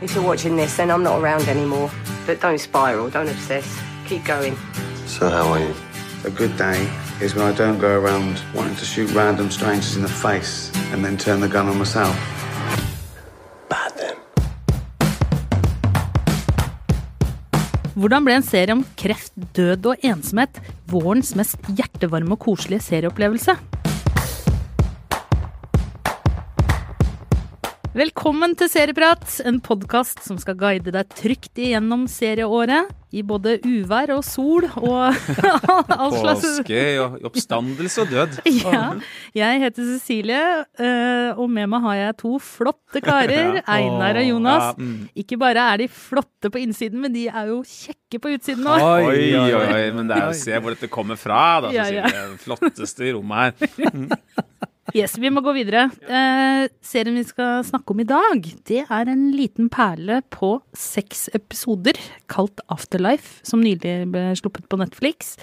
If you're watching this, then I'm not around anymore. But don't spiral, don't obsess. Keep going. So how are you? A good day is when I don't go around wanting to shoot random strangers in the face and then turn the gun on myself. Bad then. Hvordan ble en serie om kreft, død og ensomhet vårens mest hjertevarme og koselige serieopplevelse? Velkommen til Serieprat, en podkast som skal guide deg trygt igjennom serieåret. I både uvær og sol og all slags Påske, oppstandelse og død. Ja. Jeg heter Cecilie, eh, og med meg har jeg to flotte karer, Einar og Jonas. Mm. Ikke bare er de flotte på innsiden, men de er jo kjekke på utsiden òg. Oi, oi, oi, men det er jo å se hvor dette kommer fra, da. Ja, Cecilie. ja. Det flotteste i rommet her. Yes, vi må gå videre. Eh, serien vi skal snakke om i dag, det er en liten perle på seks episoder kalt Afterlife, som nylig ble sluppet på Netflix.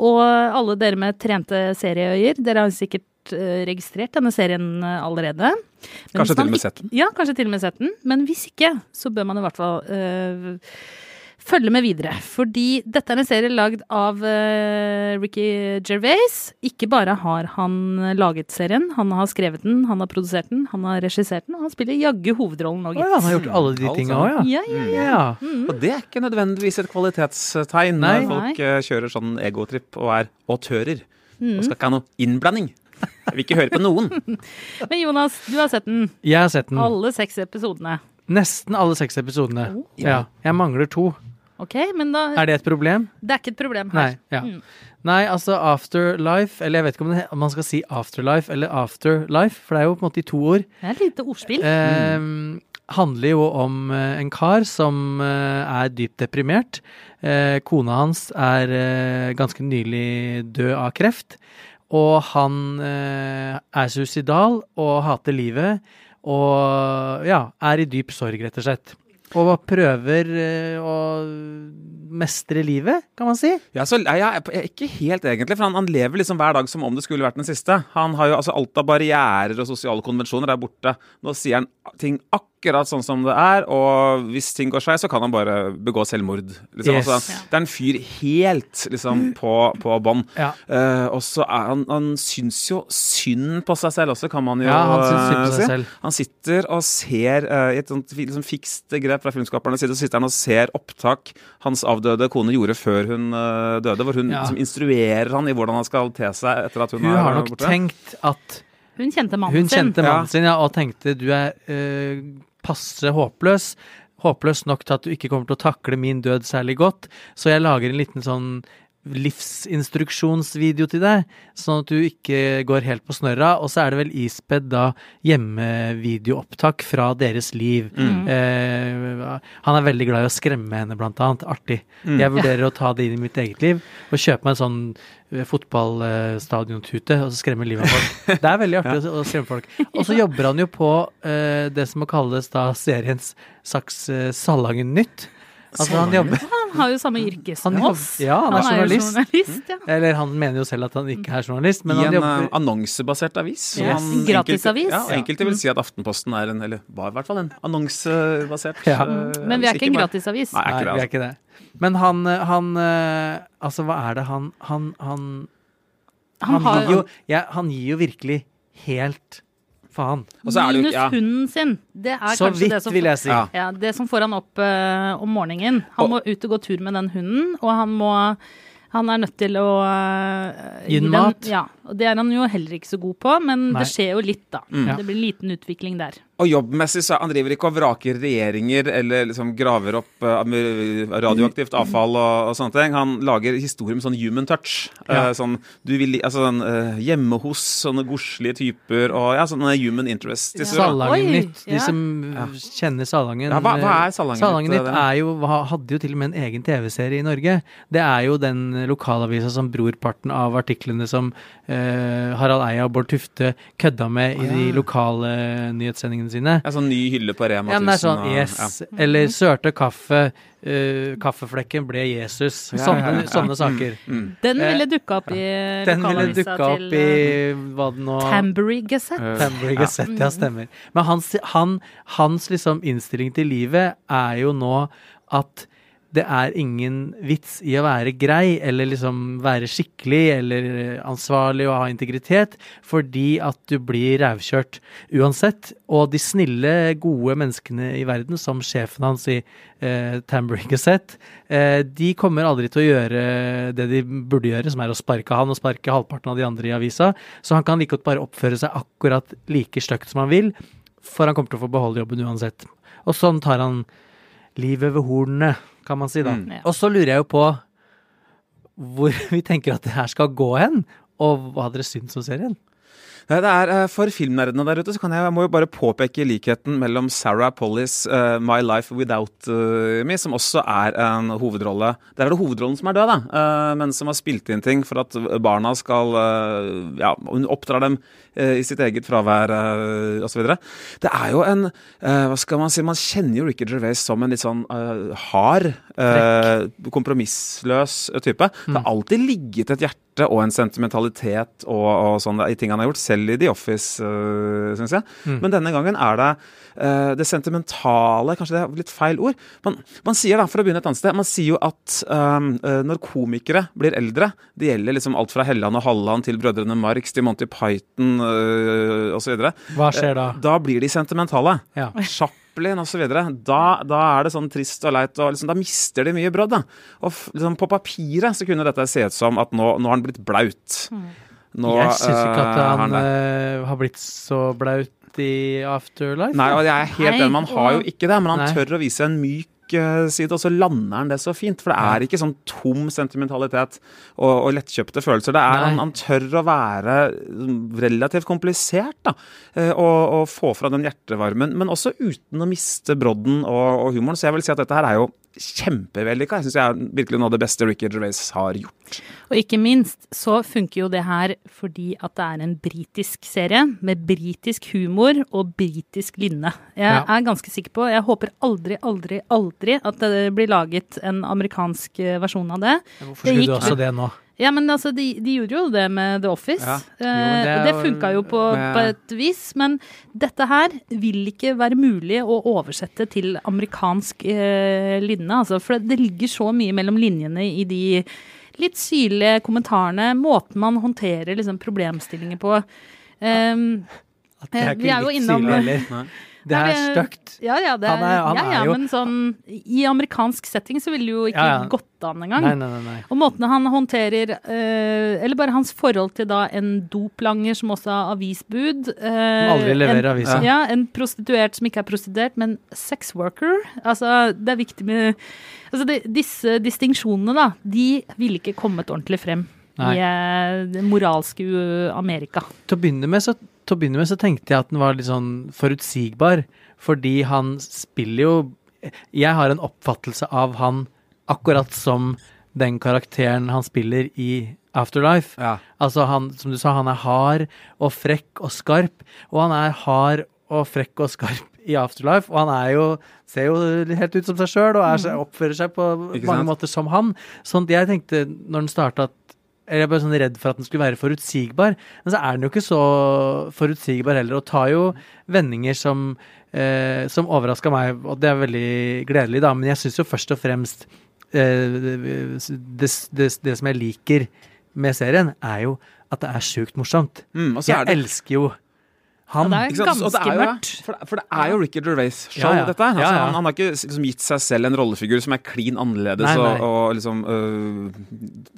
Og alle dere med trente serieøyer, dere har sikkert eh, registrert denne serien eh, allerede. Men Kanskje til og med sett den. Ja, kanskje til og med sett den. Men hvis ikke, så bør man i hvert fall eh, følge med videre. Fordi dette er en serie lagd av uh, Ricky Gervais. Ikke bare har han laget serien, han har skrevet den, han har produsert den, han har regissert den, og han spiller jaggu hovedrollen nå, gitt. Oh, ja, han har gjort alle de tingene. tinga òg, ja. Ja, ja, ja. ja. Og det er ikke nødvendigvis et kvalitetstegn Nei. når folk uh, kjører sånn egotripp og er autører. Og skal ikke ha noe innblanding. Jeg vil ikke høre på noen. Men Jonas, du har sett den. Jeg har sett den. Alle seks episodene. Nesten alle seks episodene. Ja. Jeg mangler to. Ok, men da Er det et problem? Det er ikke et problem Nei. her. Ja. Mm. Nei, altså Afterlife, eller jeg vet ikke om, det, om man skal si Afterlife eller Afterlife, for det er jo på en måte i to ord. Det er et lite ordspill. Eh, handler jo om eh, en kar som eh, er dypt deprimert. Eh, kona hans er eh, ganske nylig død av kreft. Og han eh, er suicidal og hater livet. Og ja, er i dyp sorg, rett og slett. Og prøver eh, å mestre livet, kan man si. Ja, så, jeg, jeg, ikke helt egentlig, for han, han lever liksom hver dag som om det skulle vært den siste. Han har jo altså Alt av barrierer og sosiale konvensjoner er borte. Nå sier han ting akkurat sånn som det er, og hvis ting går skeis, så kan han bare begå selvmord. Liksom. Yes. Altså, det er en fyr helt liksom på, på bånn. Ja. Uh, og så er han Han syns jo synd på seg selv også, kan man jo Ja, han syns synd på eh, seg si. selv. Han sitter og ser eh, i et sånt liksom fikst grep fra filmskapernes side, så sitter han og ser opptak hans avdøde kone gjorde før hun uh, døde, hvor hun Ja. liksom instruerer han i hvordan han skal te seg etter at hun, Hun er har nok borte. tenkt at Hun kjente mannen Hun sin. kjente Ja. mannen sin ja, og tenkte du er øh, passe håpløs. Håpløs nok til at du ikke kommer til å takle min død særlig godt. Så jeg lager en liten sånn livsinstruksjonsvideo til deg, sånn at du ikke går helt på snørra. Og så er det vel ispedd da hjemmevideoopptak fra deres liv. Eh, han er veldig glad i å skremme henne, blant annet. Artig. Jeg vurderer å ta det inn i mitt eget liv og kjøpe meg en sånn eh, fotballstadiontute og så skremme livet av folk. Det er veldig artig å- å skremme folk. Og så jobber han jo på eh, det som må kalles da seriens Saks uh, Salangen Nytt. Altså han jobber Han har jo samme yrke som Han oss. ja, han er jo journalist. journalist ja. Eller han mener jo selv at han ikke er journalist, men I han en jobber eh, annonsebasert avis. Yes. Han- en gratisavis. enkelte- Ja, enkelte vil si at Aftenposten er en, eller var i hvert fall en annonsebasert. Ja. uh, Men vi er ikke en gratisavis. Nei, er Nei, ikke det, vi er altså. ikke det. Men han, eh, han Altså, hva er det han Han, han, Han han, har gir jo, ja, han gir jo virkelig helt faen. Og så er det jo- Minus ja. hunden sin. Det er Så kanskje det som vil jeg si. Ja. Ja, det som får han opp uh, om morgenen. Han Og- må ut og gå tur med den hunden, og han må Han er nødt til å uh, Gi den- mat. Ja, og det er han jo heller ikke så god på, men Nei. det skjer jo litt, da. Mm. Det blir en liten utvikling der. Og jobbmessig så han driver ikke og vraker regjeringer eller liksom graver opp eh, radioaktivt avfall og, og sånne ting. Han lager historier med sånn human touch. Ja. Eh, sånn, du vil, altså, sånn, eh, hjemme hos sånne godslige typer og ja, sånne human interest. Ja. Salangen Nytt. De ja. som kjenner Salangen Ja, hva- hva er Salangen Salangen Nytt, er jo, hadde jo til og med en egen TV-serie i Norge. Det er jo den lokalavisa som brorparten av artiklene som eh, Harald Eia og Bård Tufte kødda med i de lokale nyhetssendingene sine. En sånn ny hylle på Rema 1000. Ja, er sånn og- yes. Eller sørte kaffe. Uh, kaffeflekken ble Jesus. Sånne, sånne saker. Den Eh, ville dukka opp i Den ville lokalavisa dukka opp til i eh, hva det nå Tambury Gazette. Tambury Gazette, ja, stemmer. Men hans, han, hans liksom innstilling til livet er jo nå at det er ingen vits i å være grei eller liksom være skikkelig eller ansvarlig og ha integritet, fordi at du blir rævkjørt uansett. Og de snille, gode menneskene i verden, som sjefen hans i eh, Tambourine Gazette, eh, de kommer aldri til å gjøre det de burde gjøre, som er å sparke han og sparke halvparten av de andre i avisa. Så han kan like godt bare oppføre seg akkurat like stygt som han vil, for han kommer til å få beholde jobben uansett. Og sånn tar han livet ved hornene, kan man si da. Mm. Ja. Og så lurer jeg jo på hvor vi tenker at det her skal gå hen, og hva dere syns om serien. Nei, det er, eh, For filmnerdene der ute så kan jeg, jeg må jo bare påpeke likheten mellom Sarah Pollys uh, My Life Without eh, Me, som også er en hovedrolle. Der er det hovedrollen som er død, da, uh, men som har spilt inn ting for at barna skal eh, Ja, hun oppdrar dem eh, i sitt eget fravær uh, osv. Det er jo en eh, Hva skal man si? Man kjenner jo Ricky Gervais som en litt sånn eh, hard, eh, kompromissløs type. Det har alltid ligget et hjerte og en sentimentalitet og, og sånn i ting han har gjort, selv i The Office, uh, syns jeg. Men denne gangen er det uh, det sentimentale Kanskje det er litt feil ord. Man, man sier da, for å begynne et annet sted, man sier jo at um, eh, når komikere blir eldre Det gjelder liksom alt fra Helland og Halland til Brødrene Marx til Monty Python uh, osv. Hva skjer da? Da blir de sentimentale. Ja. Schaplin, og så Da, da er det sånn trist og leit, og liksom, da mister de mye brodd. da. Og liksom, på papiret så kunne dette se ut som at nå, nå har han blitt blaut. Nå, jeg syns ikke at eh, han det. eh, har blitt så blaut i Afterlife. Nei, og jeg er helt enig, man har jo ikke det, men han Nei. tør å vise en myk eh, side, og så lander han det så fint. For det er ikke sånn tom sentimentalitet og, og lettkjøpte følelser. Det er, han, han tør å være mm, relativt komplisert, da. Og, og få fra den hjertevarmen, men også uten å miste brodden og, og humoren. Så jeg vil si at dette her er jo kjempevellykka. Jeg syns jeg er virkelig noe av det beste Ricky Gervais har gjort. Og ikke minst så funker jo det her fordi at det er en britisk serie med britisk humor og britisk lynne. Jeg Ja. er ganske sikker på, jeg håper aldri, aldri, aldri at det blir laget en amerikansk eh, versjon av det. Hvorfor Det skulle gikk du også det nå? Ja, men altså, de, de gjorde jo det med The Office. Ja. Jo, det er det funka jo på, med- på et vis, men dette her vil ikke være mulig å oversette til amerikansk eh, lynne. Altså, for det ligger så mye mellom linjene i de litt syrlige kommentarene, måten man håndterer liksom, problemstillinger på. Um, At det er Eh, vi er ikke jo litt syrlig heller. Det er stygt. ja, ja, det, Han er- han ja, er jo- men sånn I amerikansk setting så ville det jo ikke Ja, ja. gått an engang. Nei, nei, nei. nei. Og måten han håndterer eh, Eller bare hans forhold til da en doplanger som også har avisbud. eh, Som aldri leverer avisa. Ja, en prostituert som ikke er prostituert, men sex worker. Altså, det er viktig med Altså, det, disse distinksjonene, da, de ville ikke kommet ordentlig frem Nei. i eh, det moralske Amerika. Til å begynne med så til å begynne med så tenkte jeg at den var litt sånn forutsigbar, fordi han spiller jo Jeg har en oppfattelse av han akkurat som den karakteren han spiller i Afterlife. Ja. Altså han, som du sa, han er hard og frekk og skarp, og han er hard og frekk og skarp i Afterlife, og han er jo ser jo helt ut som seg sjøl og er, oppfører seg på mange måter som han. Sånn jeg tenkte når den starta at jeg ble bare sånn redd for at den skulle være forutsigbar. Men så er den jo ikke så forutsigbar heller, og tar jo vendinger som, eh, som overraska meg, og det er veldig gledelig, da. Men jeg syns jo først og fremst eh, det, det, det som jeg liker med serien, er jo at det er sjukt morsomt. Mm, Jeg elsker jo han. Ja, det er sant? Og det Ganske er jo, mørkt. For, det- for det er jo Ricky Gervais-show, Ja, ja. dette. Altså, Ja, ja. Han, han har ikke liksom gitt seg selv en rollefigur som er klin annerledes Nei, nei. og, og liksom øh,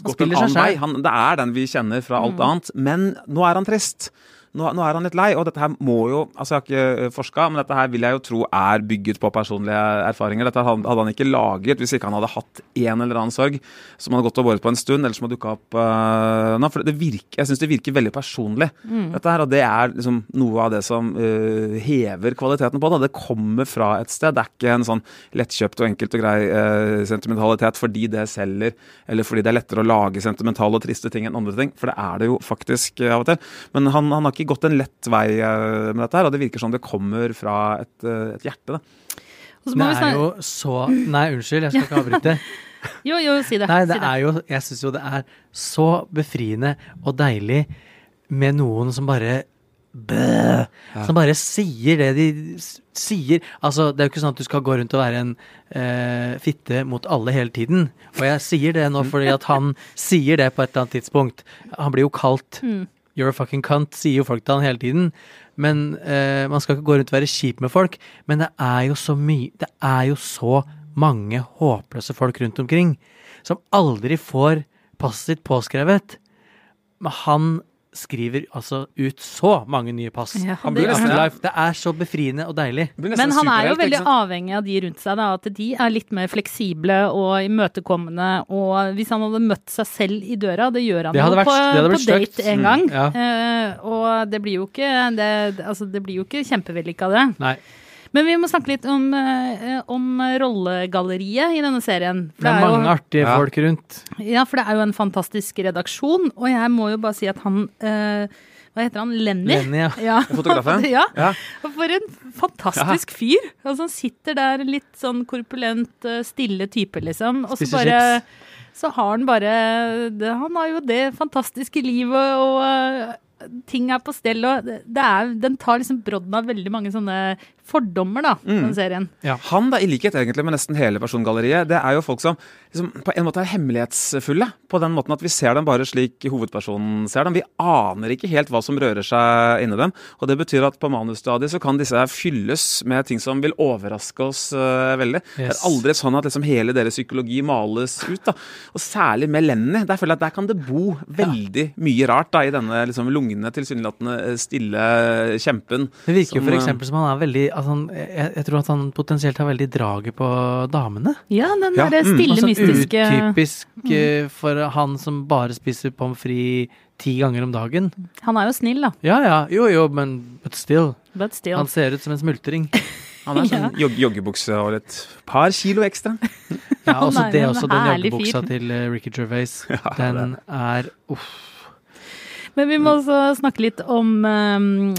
gått en annen vei. Han, det er den vi kjenner fra alt annet. Men nå er han trist. Nå, nå er han litt lei. Og dette her må jo Altså, jeg har ikke forska, men dette her vil jeg jo tro er bygget på personlige erfaringer. Dette hadde han ikke laget hvis ikke han hadde hatt en eller annen sorg som hadde gått og båret på en stund, eller som har dukka opp uh, nå. For det virker, jeg syns det virker veldig personlig, dette her. Og det er liksom noe av det som uh, hever kvaliteten på det. Det kommer fra et sted. Det er ikke en sånn lettkjøpt og enkelt og grei uh, sentimentalitet fordi det selger, eller fordi det er lettere å lage sentimentale og triste ting enn andre ting. For det er det jo faktisk av og til. Men han, han, har ikke gått en lett vei uh, med dette her, og det virker som det kommer fra et, uh, et hjerte. Da. Og så må Det vi er jo så Nei, unnskyld, jeg skal ikke avbryte. Jo, jo, si det. Nei, det si det. er jo Jeg syns jo det er så befriende og deilig med noen som bare Bæ, Som bare sier det de sier. Altså, det er jo ikke sånn at du skal gå rundt og være en eh, fitte mot alle hele tiden. Og jeg sier det nå fordi at han sier det på et eller annet tidspunkt. Han blir jo kalt You're a fucking cunt, sier jo folk til han hele tiden. Men eh, Man skal ikke gå rundt og være kjip med folk, men det er jo så mye Det er jo så mange håpløse folk rundt omkring som aldri får passet sitt påskrevet. Men han skriver altså ut så mange nye pass. Ja, Han blir nesten- han. Det er så befriende og deilig. Men han er jo veldig avhengig av de rundt seg, da, at de er litt mer fleksible og imøtekommende. Og hvis han hadde møtt seg selv i døra, det gjør han Det hadde jo vært- på, det hadde på date en Mm, gang. ja. uh, og det blir jo ikke det, altså, det blir jo ikke kjempevellykka, det. Nei. Men vi må snakke litt om, eh, om rollegalleriet i denne serien. For Det er jo- mange artige Ja. folk rundt. Ja, for det er jo en fantastisk redaksjon, og jeg må jo bare si at han eh, Hva heter han? Lenny? Lenny, ja. Ja. Fotografen? ja. Ja. For en fantastisk fyr! Altså, han sitter der litt sånn korpulent, eh, stille type, liksom. Og så bare chips. Så har han bare det, Han har jo det fantastiske livet, og eh, ting er på stell, og det det er, den tar liksom brodden av veldig mange sånne fordommer, da, den serien. Han, da, i likhet egentlig med nesten hele persongalleriet, det er jo folk som liksom, på en måte er hemmelighetsfulle. På den måten at vi ser dem bare slik hovedpersonen ser dem. Vi aner ikke helt hva som rører seg inni dem. Og det betyr at på manusstadiet så kan disse her fylles med ting som vil overraske oss uh, veldig. Det er aldri sånn at liksom hele deres psykologi males ut. da. Og særlig med Lenny. Der føler jeg at der kan det bo veldig mye rart da, i denne liksom lugne, tilsynelatende stille kjempen. Det virker som, for eh, eksempel som han er veldig at han, jeg, jeg tror at han potensielt har veldig draget på damene. Ja, den Ja, derre mm. stille, Altså mystiske utypisk mm. for han som bare spiser pommes frites ti ganger om dagen. Han er jo snill, da. Ja ja, jo jo, men but still. But still. Han ser ut som en smultring. Han er sånn ja. joggebukse og et par kilo ekstra. Ja, også det er også, den joggebuksa fyr. til eh, Ricky Gervais. Den er uff. Men vi må også snakke litt om um,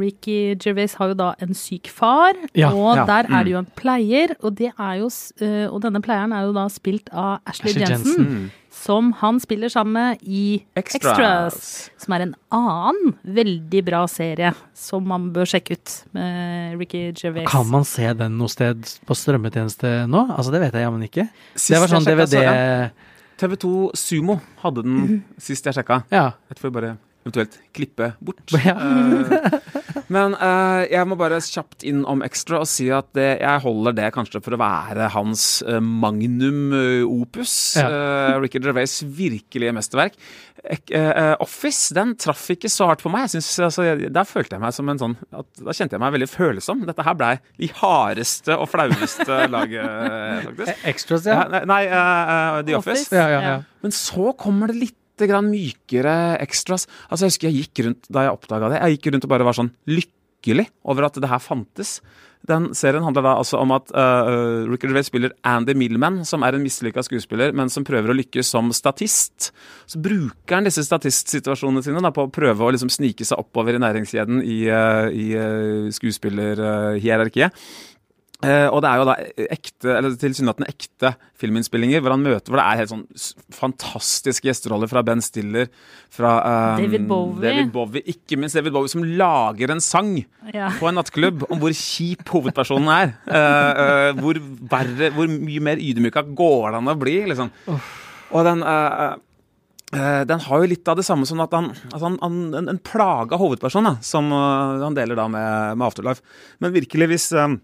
Ricky Gervais har jo da en syk far, Ja, og ja, der er mm. det jo en pleier, og, det er jo, eh, og denne pleieren er jo da spilt av Ashley, Ashley Jensen, Jensen. som han spiller sammen med i Extras. Extras. som er en annen veldig bra serie som man bør sjekke ut med Ricky Gervais. Kan man se den noe sted på strømmetjeneste nå? Altså, det vet jeg jammen ikke. Sist Det var sånn DVD TV2 Sumo hadde den sist jeg sjekka. Ja. Dette får vi bare eventuelt klippe bort. Ja. Men uh, jeg må bare kjapt inn om Extra og si at det, jeg holder det kanskje for å være hans uh, magnum eh, opus. Ja. Uh, Ricky Gervais' virkelige mesterverk. Office den traff ikke så hardt på meg. Jeg synes, altså, jeg, Der følte jeg meg som en sånn at, Da kjente jeg meg veldig følsom. Dette her blei de hardeste og flaueste laget, faktisk. Extras, Ja, nei, nei The Office. Ja, ja, ja. Men så kommer det litt grann mykere extras. Altså Jeg husker jeg gikk rundt da jeg oppdaga det. Jeg gikk rundt og bare var sånn lykkelig over at det her fantes. Den serien handler da altså om at uh, Ricky Gervais spiller Andy Millman, som er en mislykka skuespiller, men som prøver å lykkes som statist. Så bruker han disse statistsituasjonene sine da, på å prøve å liksom snike seg oppover i næringskjeden i, uh, i uh, skuespillerhierarkiet. Eh, og det er jo da ekte, eller tilsynelatende ekte filminnspillinger hvor han møter Hvor det er helt sånn fantastiske gjesteroller fra Ben Stiller, fra um, David Bowie. David Bowie. Ikke minst David Bowie, som lager en sang Ja. på en nattklubb om hvor kjip hovedpersonen er. Eh, eh, hvor, verre, hvor mye mer ydmyka går det an å bli, liksom. Og den den har jo litt av det samme som at han, at han, han en, en plaga hovedperson, da, som han deler da med, med Afterlife. Men virkelig, hvis, eh,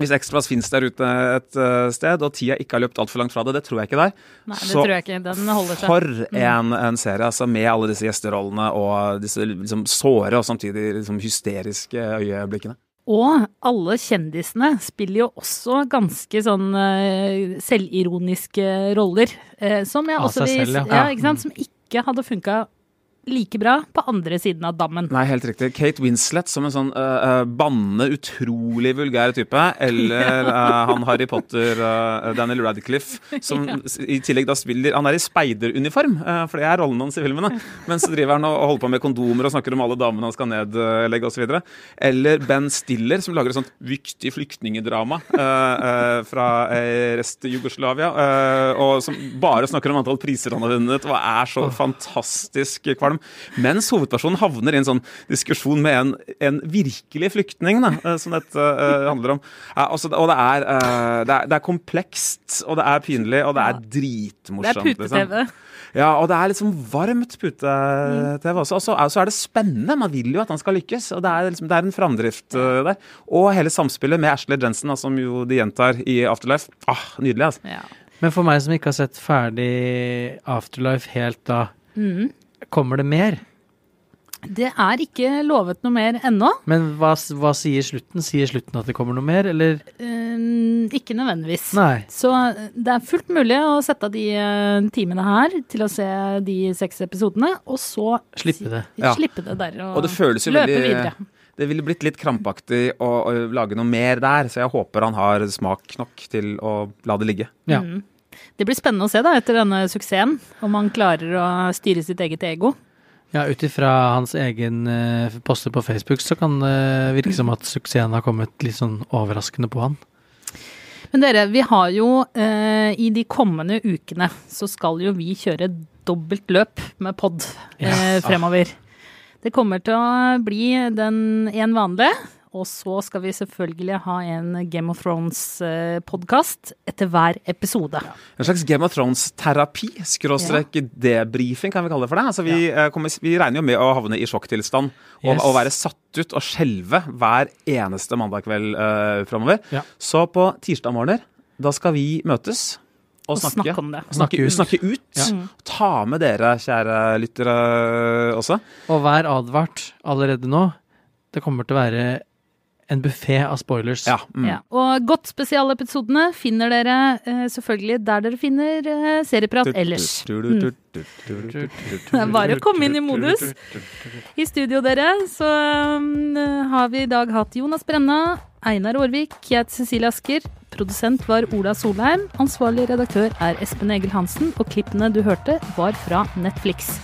Hvis Extras finnes der ute et eh, sted, og tida ikke har løpt altfor langt fra det, det tror jeg ikke der. Nei, det Så tror jeg ikke. Den holder seg. For en, en serie, altså, med alle disse gjesterollene og disse liksom, såre og samtidig liksom, hysteriske øyeblikkene. Og alle kjendisene spiller jo også ganske sånn uh, selvironiske roller. Uh, som jeg Av også seg vil selv, ja. ja. ikke sant? Som ikke hadde funka like bra på andre siden av dammen. Nei, helt riktig. Kate Winslet som en sånn uh, bannende, utrolig vulgær type. Eller uh, han Harry Potter, uh, Daniel Radcliffe, som ja. i tillegg da spiller Han er i speideruniform, uh, for det er rollen hans i filmene. Men så driver han og holder på med kondomer og snakker om alle damene han skal nedlegge osv. Eller Ben Stiller, som lager et sånt viktig flyktningedrama eh, eh, fra rest-Jugoslavia. eh, og som bare snakker om antall priser han har vunnet, og er så fantastisk kvalm. Mens hovedpersonen havner i en sånn diskusjon med en, en virkelig flyktning, da, eh, som dette uh, handler om. Ja, altså, og det er, uh, det er, det er komplekst, og det er pinlig, og det er Det er dritmorsomt. liksom. pute-TV. Ja, og det er liksom varmt pute-TV også. Og så er, er det spennende. Man vil jo at han skal lykkes. Og det er, liksom, det er en framdrift uh, der. Og hele samspillet med Ashley Jensen, da, som jo de gjentar i Afterlife. Ah, nydelig, altså. Ja. Men for meg som ikke har sett ferdig Afterlife helt da, Mhm. Kommer det mer? Det er ikke lovet noe mer ennå. Men hva, hva sier slutten? Sier slutten at det kommer noe mer, eller? Eh, ikke nødvendigvis. Nei. Så eh, det er fullt mulig å sette av de eh, timene her til å se de seks episodene, og så Slippe det. Ja. Slippe det der og, Og det føles jo løpe veldig videre. Det ville blitt litt krampaktig å, å lage noe mer der, så jeg håper han har smak nok til å la det ligge. Ja. Mm. Det blir spennende å se da, etter denne suksessen, om han klarer å styre sitt eget ego. Ja, ut ifra hans egen eh, poster på Facebook, så kan det virke som at suksessen har kommet litt sånn overraskende på han. Men dere, vi har jo eh, i de kommende ukene så skal jo vi kjøre dobbelt løp med pod eh, fremover. Det kommer til å bli den en vanlige, og så skal vi selvfølgelig ha en Game of Thrones-podkast etter hver episode. En slags Game of Thrones-terapi, skråstrek debrifing, kan vi kalle det for det. Altså, vi, ja. kommer, vi regner jo med å havne i sjokktilstand og, Yes. og være satt ut og skjelve hver eneste mandag kveld uh, framover. Ja. Så på tirsdag morgener, da skal vi møtes og Og snakke. snakke om det. Snakke ut. Snakke ut. Ja. Ta med dere, kjære lyttere, også. Og vær advart allerede nå. Det kommer til å være en buffé av spoilers. Ja. Mm. Ja. Og godt spesialepisodene finner dere eh, selvfølgelig der dere finner eh, serieprat ellers. Mm. Det er bare å komme inn i modus. I studio, dere, så um, har vi i dag hatt Jonas Brenna, Einar Aarvik, jeg heter Cecilie Asker. Produsent var Ola Solheim. Ansvarlig redaktør er Espen Egil Hansen. Og klippene du hørte, var fra Netflix.